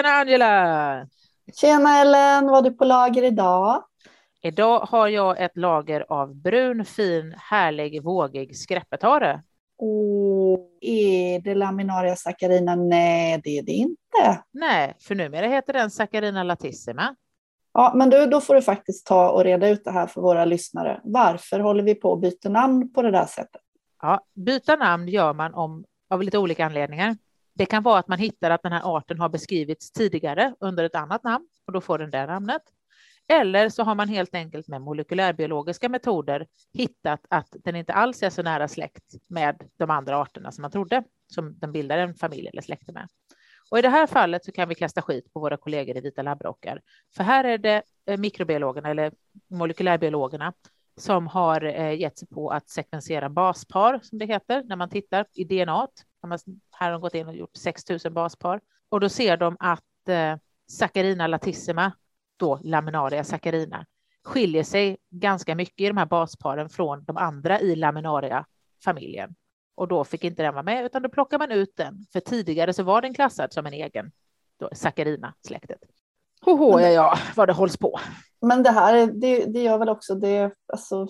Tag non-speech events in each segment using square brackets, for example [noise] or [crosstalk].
Tjena Angela! Tjena Ellen, vad har du på lager idag? Idag har jag ett lager av brun, fin, härlig, vågig skräppetare. Åh, är det Laminaria saccharina? Nej, det är det inte. Nej, för numera heter den Saccharina latissima. Ja, men du, då får du faktiskt ta och reda ut det här för våra lyssnare. Varför håller vi på att byta namn på det där sättet? Ja, byta namn gör man om, av lite olika anledningar. Det kan vara att man hittar att den här arten har beskrivits tidigare under ett annat namn och då får den det namnet. Eller så har man helt enkelt med molekylärbiologiska metoder hittat att den inte alls är så nära släkt med de andra arterna som man trodde, som den bildar en familj eller släkte med. Och i det här fallet så kan vi kasta skit på våra kollegor i vita labbrockar, för här är det eh, mikrobiologerna eller molekylärbiologerna som har eh, gett sig på att sekvensera baspar, som det heter, när man tittar i DNA. Här har de gått in och gjort 6000 baspar och då ser de att eh, Saccharina latissima, då laminaria saccharina, skiljer sig ganska mycket i de här basparen från de andra i laminaria-familjen. Och då fick inte den vara med, utan då plockar man ut den. För tidigare så var den klassad som en egen Saccharina-släktet. Hoho, ja, ja, vad det hålls på. Men det här det, det gör väl också det, alltså,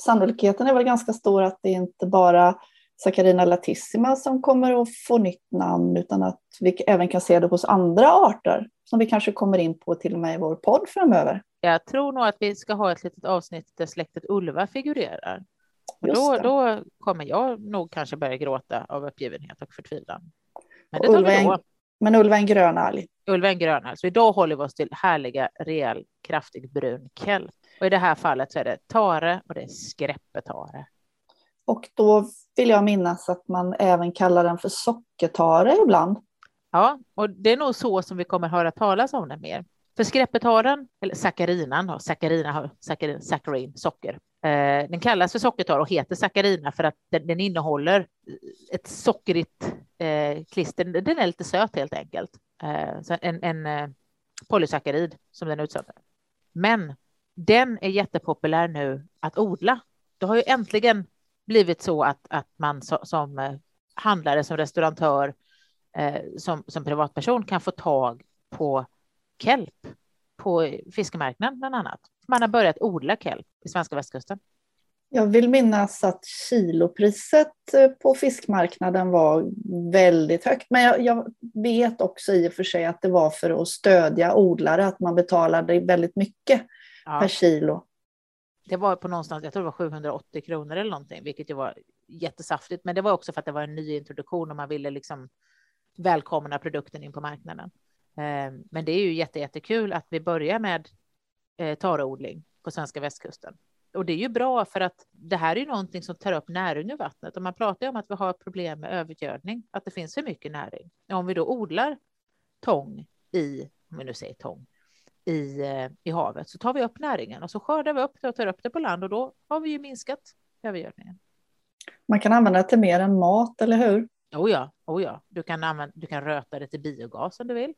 sannolikheten är väl ganska stor att det inte bara Saccharina latissima som kommer att få nytt namn, utan att vi även kan se det hos andra arter som vi kanske kommer in på till och med i vår podd framöver. Jag tror nog att vi ska ha ett litet avsnitt där släktet Ulva figurerar. då, då kommer jag nog kanske börja gråta av uppgivenhet och förtvivlan. Men det tar vi då. En, men Ulva är en grön alg. Ulva är en grön alg. Så idag håller vi oss till härliga, rejäl, kraftig brun kelp. Och i det här fallet så är det tare och det är skräppetare. Och då vill jag minnas att man även kallar den för sockertare ibland. Ja, och det är nog så som vi kommer höra talas om den mer. För skräppetaren, eller saccarinan, saccarina, saccharin, saccharin, socker. Eh, den kallas för sockertar och heter sakarina för att den, den innehåller ett sockerigt eh, klister. Den är lite söt helt enkelt. Eh, så en en eh, polysackarid som den utsätter. Men den är jättepopulär nu att odla. Det har ju äntligen blivit så att, att man so, som eh, handlare, som restaurantör, eh, som, som privatperson kan få tag på kelp på fiskemarknaden bland annat. Man har börjat odla kelp i svenska västkusten. Jag vill minnas att kilopriset eh, på fiskmarknaden var väldigt högt. Men jag, jag, vet också i och för sig att det var för att stödja odlare, att man betalade väldigt mycket ja. per kilo. Det var på någonstans, jag tror det var 780 kronor eller någonting, vilket ju var jättesaftigt. Men det var också för att det var en ny introduktion och man ville liksom välkomna produkten in på marknaden. Eh, men det är ju jätte, jättekul att vi börjar med eh, tareodling på svenska västkusten. Och det är ju bra för att det här är ju någonting som tar upp näring ur vattnet. Och man pratar ju om att vi har problem med övergödning, att det finns för mycket näring. Om vi då odlar tång i, om vi nu säger tång, i, eh, i havet så tar vi upp näringen och så skördar vi upp det och tar upp det på land och då har vi ju minskat övergödningen. Man kan använda det till mer än mat, eller hur? Oh ja, oh ja. Du, kan använda, du kan röta det till biogas om du vill.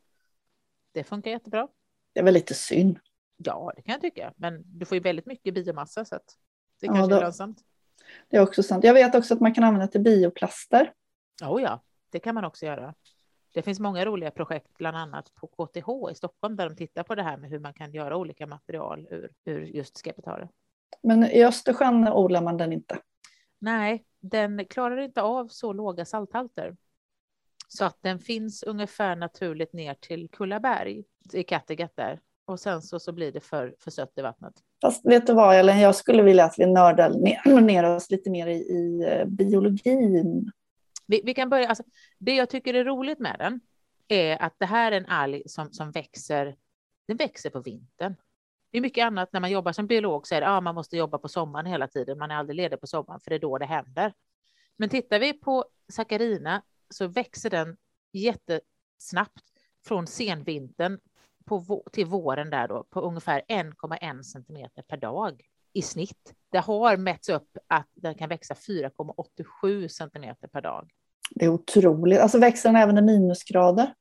Det funkar jättebra. Det är väl lite synd. Ja, det kan jag tycka. Men du får ju väldigt mycket biomassa så det ja, kanske då, är lönsamt. Det är också sant. Jag vet också att man kan använda till bioplaster. Oh ja, det kan man också göra. Det finns många roliga projekt, bland annat på KTH i Stockholm, där de tittar på det här med hur man kan göra olika material ur, ur just skepetare. Men i Östersjön odlar man den inte? Nej, den klarar inte av så låga salthalter. Så att den finns ungefär naturligt ner till Kullaberg i Kattegatt där. Och sen så, så blir det för, för sött i vattnet. Fast vet du vad, Ellen, jag skulle vilja att vi nördar ner, [clears throat] ner oss lite mer i, i eh, biologin. Vi, vi, kan börja, alltså, det jag tycker är roligt med den är att det här är en alg som, som växer, den växer på vintern. Det är mycket annat när man jobbar som biolog så är det, ja, man måste jobba på sommaren hela tiden. Man är aldrig ledig på sommaren för det är då det händer. Men tittar vi på Saccharina så växer den jättesnabbt från senvintern på, till våren där då på ungefär 1,1 centimeter per dag i snitt. Det har mätts upp att den kan växa 4,87 centimeter per dag. Det är otroligt. Alltså växer den även i minusgrader?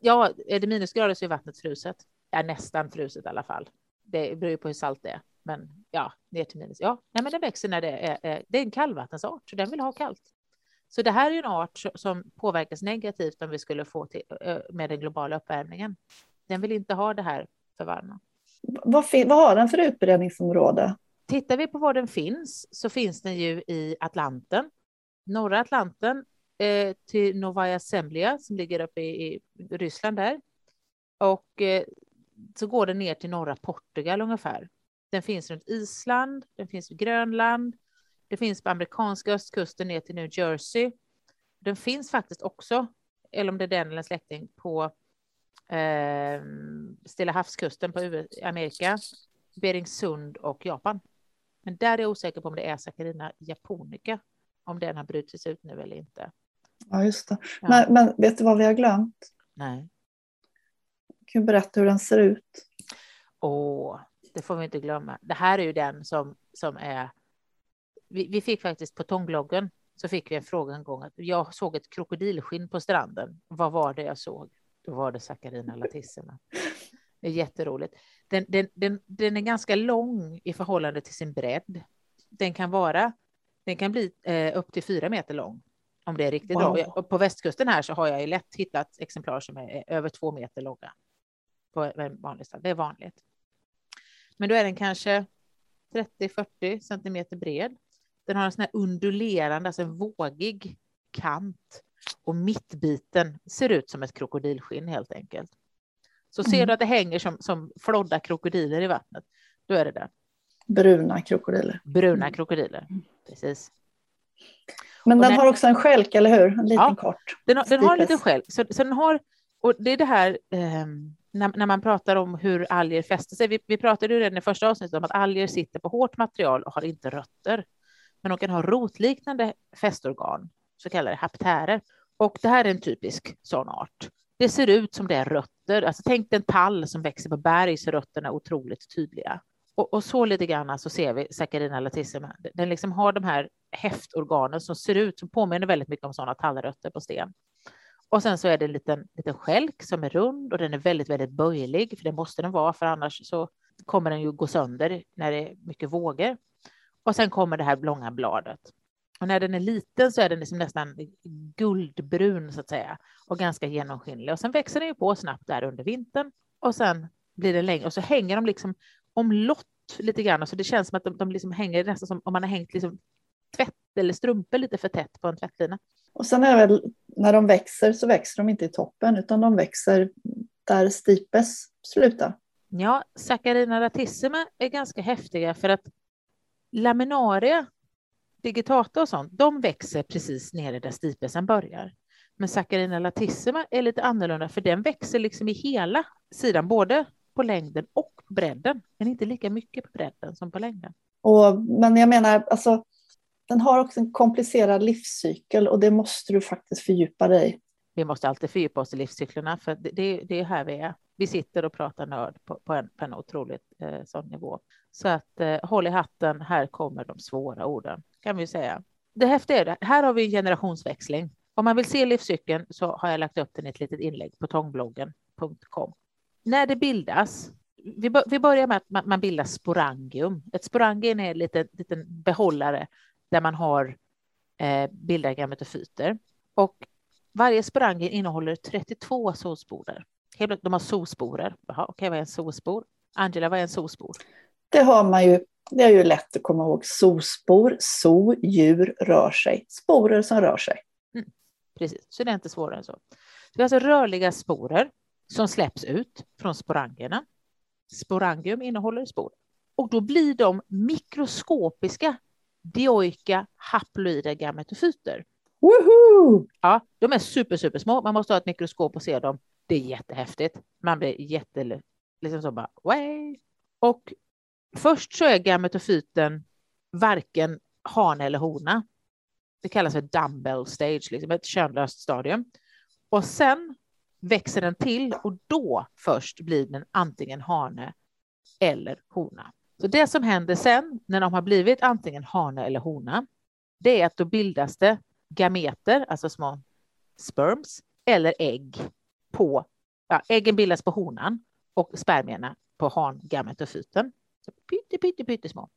Ja, är det minusgrader så är vattnet fruset. Ja, nästan fruset i alla fall. Det beror ju på hur salt det är. Men ja, ner till minus. Ja, nej, men den växer när det är, det är en kallvattensart, så den vill ha kallt. Så det här är en art som påverkas negativt om vi skulle få till, med den globala uppvärmningen. Den vill inte ha det här för varma. Vad, vad har den för utbredningsområde? Tittar vi på var den finns så finns den ju i Atlanten, norra Atlanten eh, till Novaya Zemlya som ligger uppe i, i Ryssland där. Och eh, så går den ner till norra Portugal ungefär. Den finns runt Island, den finns i Grönland, det finns på amerikanska östkusten ner till New Jersey. Den finns faktiskt också, eller om det är den eller en släkting, på eh, Stilla havskusten på Amerika, Beringsund och Japan. Men där är jag osäker på om det är Saccharina japonica, om den har brutits ut nu eller inte. Ja, just det. Ja. Men, men, vet du vad vi har glömt? Nej. Kan du berätta hur den ser ut? Åh, det får vi inte glömma. Det här är ju den som, som är... Vi, vi fick faktiskt på Tångbloggen så fick vi en fråga en gång att jag såg ett krokodilskinn på stranden. Vad var det jag såg? Då var det Saccharina latissima. Det är jätteroligt. Den, den, den, den är ganska lång i förhållande till sin bredd. Den kan vara, den kan bli eh, upp till fyra meter lång om det är riktigt wow. bra. På västkusten här så har jag ju lätt hittat exemplar som är över två meter långa. På en vanlig stad. Det är vanligt. Men då är den kanske 30-40 centimeter bred. Den har en sån här undulerande, alltså en vågig kant och mittbiten ser ut som ett krokodilskinn helt enkelt. Så ser mm. du att det hänger som, som flodda krokodiler i vattnet, då är det där. Bruna krokodiler. Bruna mm. krokodiler, precis. Men den, den, har också en skälk, eller hur? En liten ja, kort. Den har, den har en liten skälk. Så, så den har, och det är det här eh, när, när, man pratar om hur alger fäster sig. Vi, vi pratade ju redan i första avsnittet om att alger sitter på hårt material och har inte rötter. Men de kan ha rotliknande fästorgan, så kallade haptärer. Och det här är en typisk sån art. Det ser ut som det är rötter. Alltså tänk en tall som växer på berg så rötterna är otroligt tydliga. Och, och så lite grann så ser vi Saccharina latissima. Den liksom har de här häftorganen som ser ut, som påminner väldigt mycket om sådana tallrötter på sten. Och sen så är det en liten, liten skälk som är rund och den är väldigt, väldigt böjlig, för det måste den vara, för annars så kommer den ju gå sönder när det är mycket vågor. Och sen kommer det här långa bladet. Och när den är liten så är den liksom nästan guldbrun så att säga och ganska genomskinlig. Och sen växer den ju på snabbt där under vintern och sen blir den längre och så hänger de liksom omlott lite grann. Så det känns som att de, de liksom hänger nästan som om man har hängt liksom tvätt eller strumpor lite för tätt på en tvättlina. Och sen är väl när de växer så växer de inte i toppen utan de växer där stipes slutar. Ja, Saccharina latissima är ganska häftiga för att laminaria, digitata och sånt, de växer precis nere där stipelsen börjar. Men Saccharina latissima är lite annorlunda för den växer liksom i hela sidan, både på längden och bredden, men inte lika mycket på bredden som på längden. Och, men jag menar, alltså, den har också en komplicerad livscykel och det måste du faktiskt fördjupa dig i. Vi måste alltid fördjupa oss i livscyklerna, för det, det är här vi är. Vi sitter och pratar nörd på, på, en, på en otroligt eh, sån nivå. Så att eh, håll i hatten, här kommer de svåra orden, kan vi säga. Det häftiga är det, här har vi en generationsväxling. Om man vill se livscykeln så har jag lagt upp den i ett litet inlägg på tångbloggen.com. När det bildas, vi, vi börjar med att man, bildar sporangium. Ett sporangium är en liten, liten behållare där man har eh, bildar gametofyter. Och varje sporangium innehåller 32 zoosporer. De har zoosporer. Okej, okay, vad är en zoospor? Angela, vad är en zoospor? Det har man ju. Det är ju lätt att komma ihåg. Zoospor, zoo, djur, rör sig. Sporer som rör sig. Mm, precis, så det är inte svårare än så. Det är alltså rörliga sporer som släpps ut från sporangierna. Sporangium innehåller spor och då blir de mikroskopiska dioika haploida gametofyter. Woohoo! Ja, de är super, super små. Man måste ha ett mikroskop och se dem. Det är jättehäftigt. Man blir jätte, liksom så bara, way. Och först så är gametofyten varken hane eller hona. Det kallas för dumbbell stage, liksom ett könlöst stadium. Och sen växer den till och då först blir den antingen hane eller hona. Så det som händer sen när de har blivit antingen hane eller hona, det är att då bildas det gameter, alltså små sperms, eller ägg på, ja, äggen bildas på honan och spermierna på hangametofyten. Pytte, pytte, pytte små.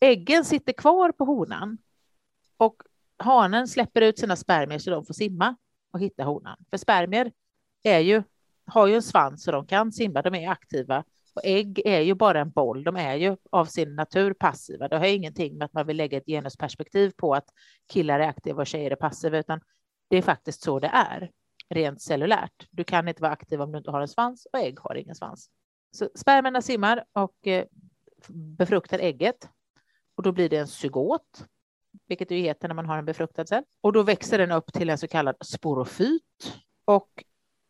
Äggen sitter kvar på honan och hanen släpper ut sina spermier så de får simma och hitta honan. För spermier är ju, har ju en svans så de kan simma, de är aktiva. Och ägg är ju bara en boll, de är ju av sin natur passiva. Det har ingenting med att man vill lägga ett genusperspektiv på att killar är aktiva och tjejer är passiva, utan det är faktiskt så det är rent cellulärt. Du kan inte vara aktiv om du inte har en svans och ägg har ingen svans. Så spermierna simmar och eh, befruktar ägget och då blir det en zygot, vilket det heter när man har en befruktad cell. Och då växer den upp till en så kallad sporofyt och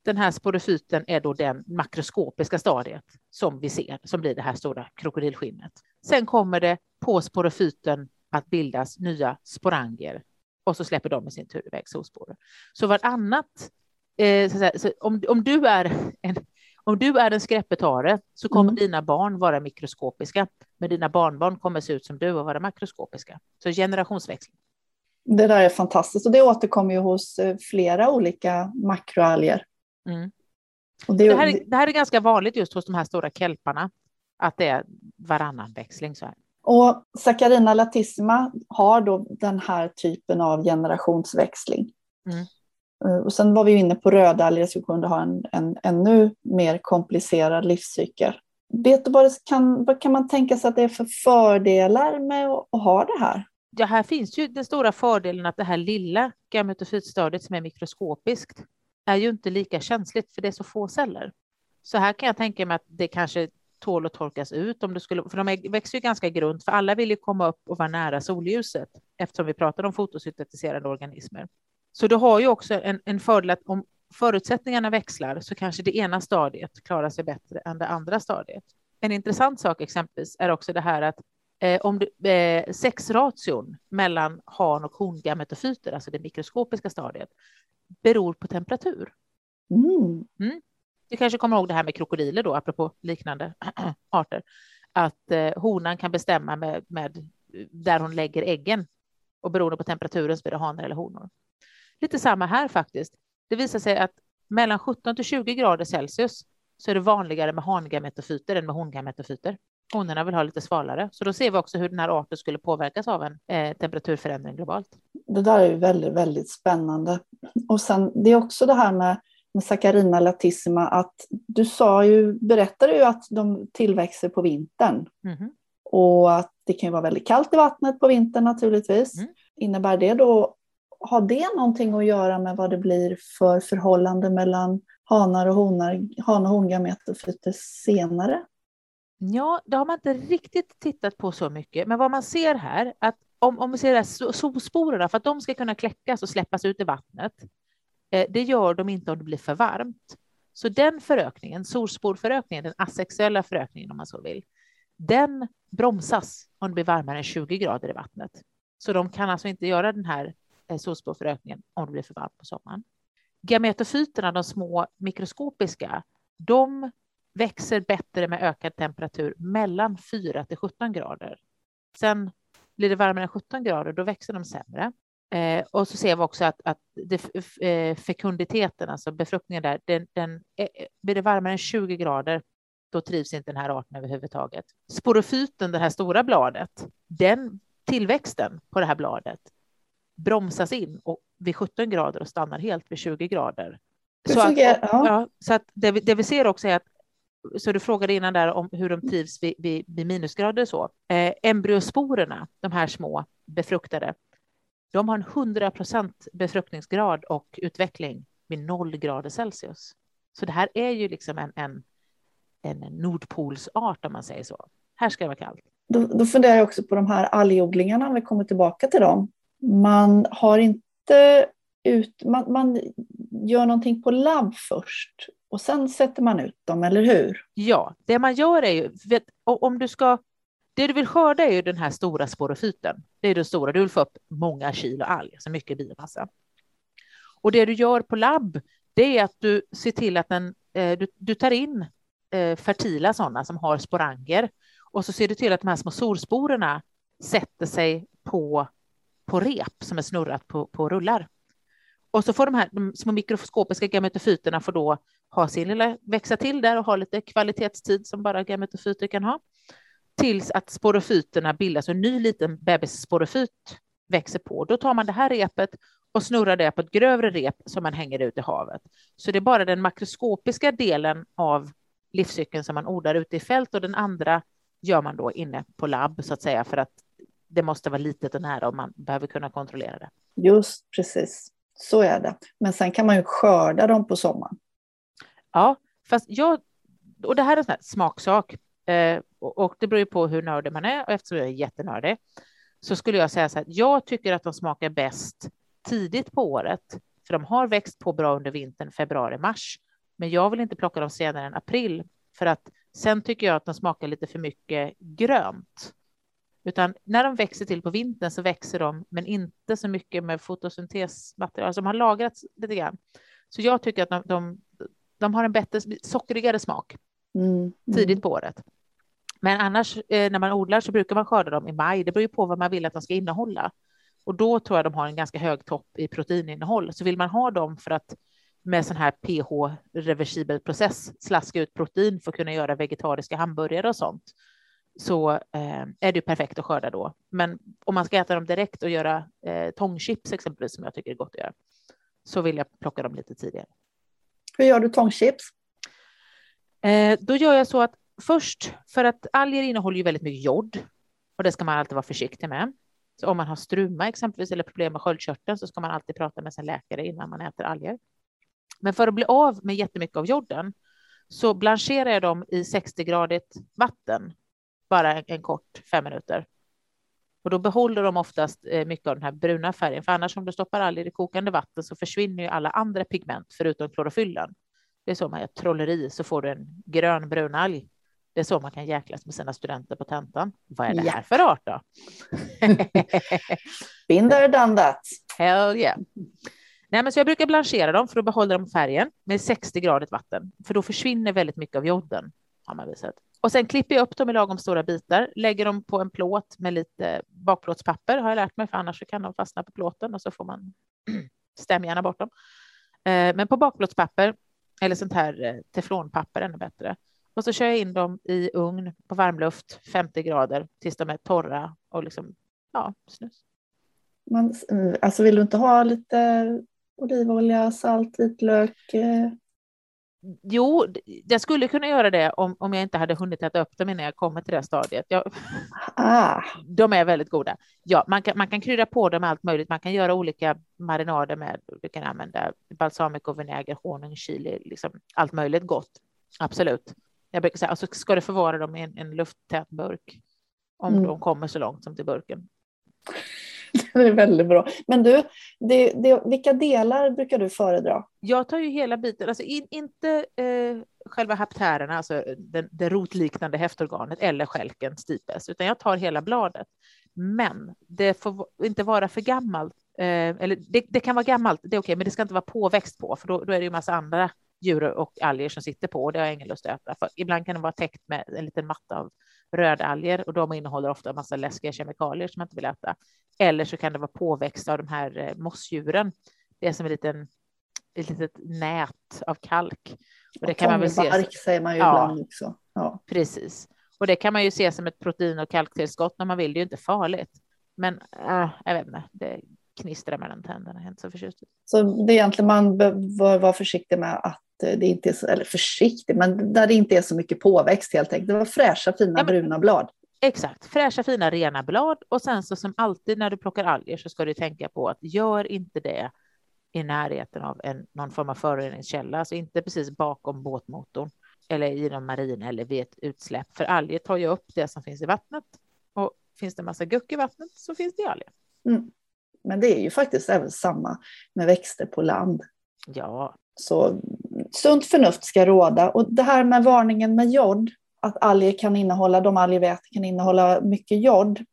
den här sporofyten är då den makroskopiska stadiet som vi ser, som blir det här stora krokodilskinnet. Sen kommer det på sporofyten att bildas nya sporanger och så släpper de i sin tur iväg solsporer. Så vartannat, eh, så, så om, om, du är en, om du är en skräppetare så kommer mm. dina barn vara mikroskopiska, men dina barnbarn kommer se ut som du och vara makroskopiska. Så generationsväxling. Det där är fantastiskt och det återkommer ju hos eh, flera olika makroalger. Mm. Det, det, här är, det här är ganska vanligt just hos de här stora kelparna, att det är varannan växling. Så här. Och Saccharina latissima har då den här typen av generationsväxling. Mm. Eh, och sen var vi inne på rödalger som kunde ha en, en ännu mer komplicerad livscykel. Vet du vad, det kan, vad kan man tänka sig att det är för fördelar med att, att ha det här? Ja, här finns ju den stora fördelen att det här lilla gametofytstadiet som är mikroskopiskt är ju inte lika känsligt för det är så få celler. Så här kan jag tänka mig att det kanske tål att torkas ut om du skulle, för de växer ju ganska grunt, för alla vill ju komma upp och vara nära solljuset eftersom vi pratar om fotosyntetiserade organismer. Så du har ju också en, en fördel att om förutsättningarna växlar så kanske det ena stadiet klarar sig bättre än det andra stadiet. En intressant sak exempelvis är också det här att eh, om du, eh, sexration mellan han och hongametofyter, alltså det mikroskopiska stadiet, beror på temperatur. Mm. Mm. Du kanske kommer ihåg det här med krokodiler då, apropå liknande [clears throat] arter, att eh, honan kan bestämma med, med där hon lägger äggen och beroende på temperaturen så blir det hanar eller honor. Lite samma här faktiskt. Det visar sig att mellan 17 till 20 grader Celsius så är det vanligare med hangametofyter än med hongametofyter. Honorna vill ha lite svalare, så då ser vi också hur den här arten skulle påverkas av en eh, temperaturförändring globalt. Det där är ju väldigt, väldigt spännande. Och sen det är också det här med, med Saccharina latissima, att du sa ju, berättade ju att de tillväxer på vintern. Mm. Och att det kan ju vara väldigt kallt i vattnet på vintern naturligtvis. Mm. Innebär det då har det någonting att göra med vad det blir för förhållande mellan hanar och honar, han och hongametofyter senare? Ja, det har man inte riktigt tittat på så mycket, men vad man ser här, att om, om vi ser solsporerna, för att de ska kunna kläckas och släppas ut i vattnet, eh, det gör de inte om det blir för varmt. Så den förökningen, solsporförökningen, den asexuella förökningen om man så vill, den bromsas om det blir varmare än 20 grader i vattnet. Så de kan alltså inte göra den här Eh, solspårförökningen om det blir för varmt på sommaren. Gametofyterna, de små mikroskopiska, de växer bättre med ökad temperatur mellan 4 till 17 grader. Sen blir det varmare än 17 grader, då växer de sämre. Eh, och så ser vi också att, att det, eh, fekunditeten, alltså befruktningen där, den, den, eh, blir det varmare än 20 grader, då trivs inte den här arten överhuvudtaget. Sporofyten, det här stora bladet, den tillväxten på det här bladet, bromsas in och vid 17 grader och stannar helt vid 20 grader. Så att, ja, så att det, vi, det vi ser också är att så du frågade innan där om hur de trivs vid, vid, vid minusgrader så. Eh, embryosporerna, de här små befruktade, de har en 100 procent befruktningsgrad och utveckling vid 0 grader Celsius. Så det här är ju liksom en, en, en nordpolsart om man säger så. Här ska det vara kallt. Då, då funderar jag också på de här algodlingarna, om vi kommer tillbaka till dem man har inte ut, man, man gör någonting på labb först och sen sätter man ut dem, eller hur? Ja, det man gör är ju, vet, om du ska, det du vill skörda är ju den här stora sporofyten. Det är det stora, du vill få upp många kilo alg, alltså mycket biomassa. Och det du gör på labb, det är att du ser till att den, eh, du, du tar in eh, fertila sådana som har sporanger och så ser du till att de här små solsporerna sätter sig på på rep som är snurrat på, på rullar. Och så får de här de små mikroskopiska gametofyterna får då ha sin lilla, växa till där och ha lite kvalitetstid som bara gametofyter kan ha. Tills att sporofyterna bildas och en ny liten bebissporofyt växer på. Då tar man det här repet och snurrar det på ett grövre rep som man hänger ut i havet. Så det är bara den makroskopiska delen av livscykeln som man odlar ute i fält och den andra gör man då inne på labb så att säga för att det måste vara litet och nära och man behöver kunna kontrollera det. Just precis, så är det. Men sen kan man ju skörda dem på sommaren. Ja, fast jag, och det här är en sån smaksak eh, och, och, det beror ju på hur nördig man är och eftersom jag är jättenördig så skulle jag säga så här, jag tycker att de smakar bäst tidigt på året, för de har växt på bra under vintern, februari, mars. Men jag vill inte plocka dem senare än april, för att sen tycker jag att de smakar lite för mycket grönt. Utan när de växer till på vintern så växer de, men inte så mycket med fotosyntesmaterial som har lagrats lite grann. Så jag tycker att de, de, de har en bättre, sockrigare smak mm, mm. tidigt på året. Men annars eh, när man odlar så brukar man skörda dem i maj. Det beror ju på vad man vill att de ska innehålla. Och då tror jag de har en ganska hög topp i proteininnehåll. Så vill man ha dem för att med sån här pH-reversibel process slaska ut protein för att kunna göra vegetariska hamburgare och sånt så eh, är det perfekt att skörda då. Men om man ska äta dem direkt och göra eh, tångchips exempelvis, som jag tycker är gott att göra, så vill jag plocka dem lite tidigare. Hur gör du tångchips? Eh, då gör jag så att först, för att alger innehåller ju väldigt mycket jod och det ska man alltid vara försiktig med. Så om man har struma exempelvis eller problem med sköldkörteln så ska man alltid prata med sin läkare innan man äter alger. Men för att bli av med jättemycket av jorden så blancherar jag dem i 60-gradigt vatten bara en, en, kort fem minuter. Och då behåller de oftast eh, mycket av den här bruna färgen, för annars om du stoppar alger i kokande vatten så försvinner ju alla andra pigment förutom klorofyllen. Det är så man gör trolleri så får du en grön brun alg. Det är så man kan jäklas med sina studenter på tentan. Vad är det här för art då? [laughs] Been there, done that. Hell yeah. Nej, men så jag brukar blanchera dem för att behålla dem färgen med 60 gradigt vatten, för då försvinner väldigt mycket av joden. Har man visat. Och sen klipper jag upp dem i lagom stora bitar, lägger dem på en plåt med lite bakplåtspapper har jag lärt mig, för annars kan de fastna på plåten och så får man [clears throat] stämjärna bort dem. Eh, men på bakplåtspapper eller sånt här eh, teflonpapper ännu bättre. Och så kör jag in dem i ugn på varmluft 50 grader tills de är torra och liksom, ja, snus. Man, alltså vill du inte ha lite olivolja, salt, vitlök? Eh, Jo, jag skulle kunna göra det om, om jag inte hade hunnit äta upp dem innan jag kommer till det stadiet. Jag, ah. [laughs] De är väldigt goda. Ja, man kan, man kan krydda på dem allt möjligt. Man kan göra olika marinader med. Du kan använda balsamico, vinäger, honung, chili, liksom allt möjligt gott. Absolut. Jag brukar säga, alltså ska du förvara dem i en, en lufttät burk om mm. de kommer så långt som till burken. [laughs] Det är väldigt bra. Men du, det, det, vilka delar brukar du föredra? Jag tar ju hela biten, alltså in, inte eh, själva haptärerna, alltså den, det rotliknande häftorganet eller skälken stipes, utan jag tar hela bladet. Men det får inte vara för gammalt. Eh, eller det, det, kan vara gammalt, det är okej, men det ska inte vara påväxt på, för då, då är det ju massa andra djur och alger som sitter på och det har jag ingen lust att äta. För ibland kan det vara täckt med en liten matta av rödalger och de innehåller ofta en massa läskiga kemikalier som man inte vill äta. Eller så kan det vara påväxt av de här eh, mossdjuren. Det är som en liten, ett litet nät av kalk. Och det kan man väl se. Bark säger man ju ja, ibland också. Ja. Precis. Och det kan man ju se som ett protein och kalktillskott när man vill. Det är ju inte farligt. Men äh, jag vet inte, det knistrar mellan tänderna. Jag är inte så förtjust. Så det är egentligen man bör vara försiktig med att det inte är så, eller försiktig, men där det inte är så mycket påväxt helt enkelt. Det var fräscha, fina ja, men, bruna blad. Exakt, fräscha, fina, rena blad. Och sen så som alltid när du plockar alger så ska du tänka på att gör inte det i närheten av en, någon form av föroreningskälla, alltså inte precis bakom båtmotorn eller i någon marin eller vid ett utsläpp. För alger tar ju upp det som finns i vattnet och finns det massa guck i vattnet så finns det alger. Mm. Men det är ju faktiskt även samma med växter på land. Ja. Så sunt förnuft ska råda. Och det här med varningen med jod, att alger kan innehålla, de alger vi äter kan innehålla mycket jod.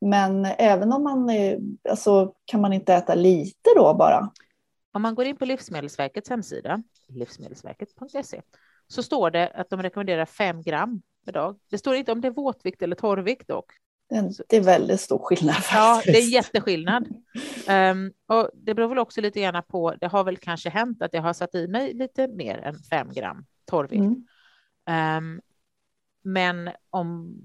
Men även om man, alltså kan man inte äta lite då bara? Om man går in på Livsmedelsverkets hemsida, livsmedelsverket.se, så står det att de rekommenderar 5 gram per dag. Det står inte om det är våtvikt eller torrvikt dock. Det är väldigt stor skillnad. Faktiskt. [laughs] Ja, det är jätteskillnad. Um, och det beror väl också lite grann på, det har väl kanske hänt att jag har satt i mig lite mer än fem gram torrvikt. Mm. Um, men om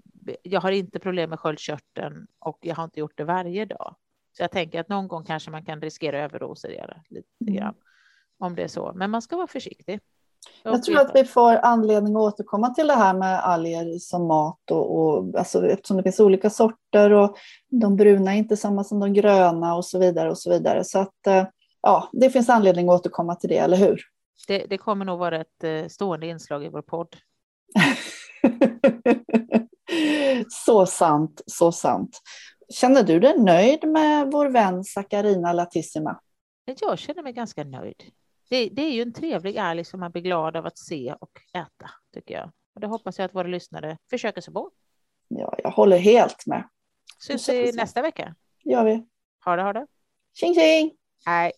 jag har inte problem med sköldkörteln och jag har inte gjort det varje dag. Så jag tänker att någon gång kanske man kan riskera överdosera lite Mm. grann om det är så. Men man ska vara försiktig. Jag tror att vi får anledning att återkomma till det här med alger som mat och, och alltså, eftersom det finns olika sorter och de bruna är inte samma som de gröna och så vidare och så vidare. Så att eh, ja, det finns anledning att återkomma till det, eller hur? det, det kommer nog vara ett eh, stående inslag i vår podd. [laughs] så sant, så sant. Känner du dig nöjd med vår vän Sakarina Latissima? Jag känner mig ganska nöjd. Det, det är ju en trevlig älg som man blir glad av att se och äta, tycker jag. Och det hoppas jag att våra lyssnare försöker sig på. Ja, jag håller helt med. Syns vi nästa vecka. gör vi. Ha det, ha det. Tjing tjing! Hej.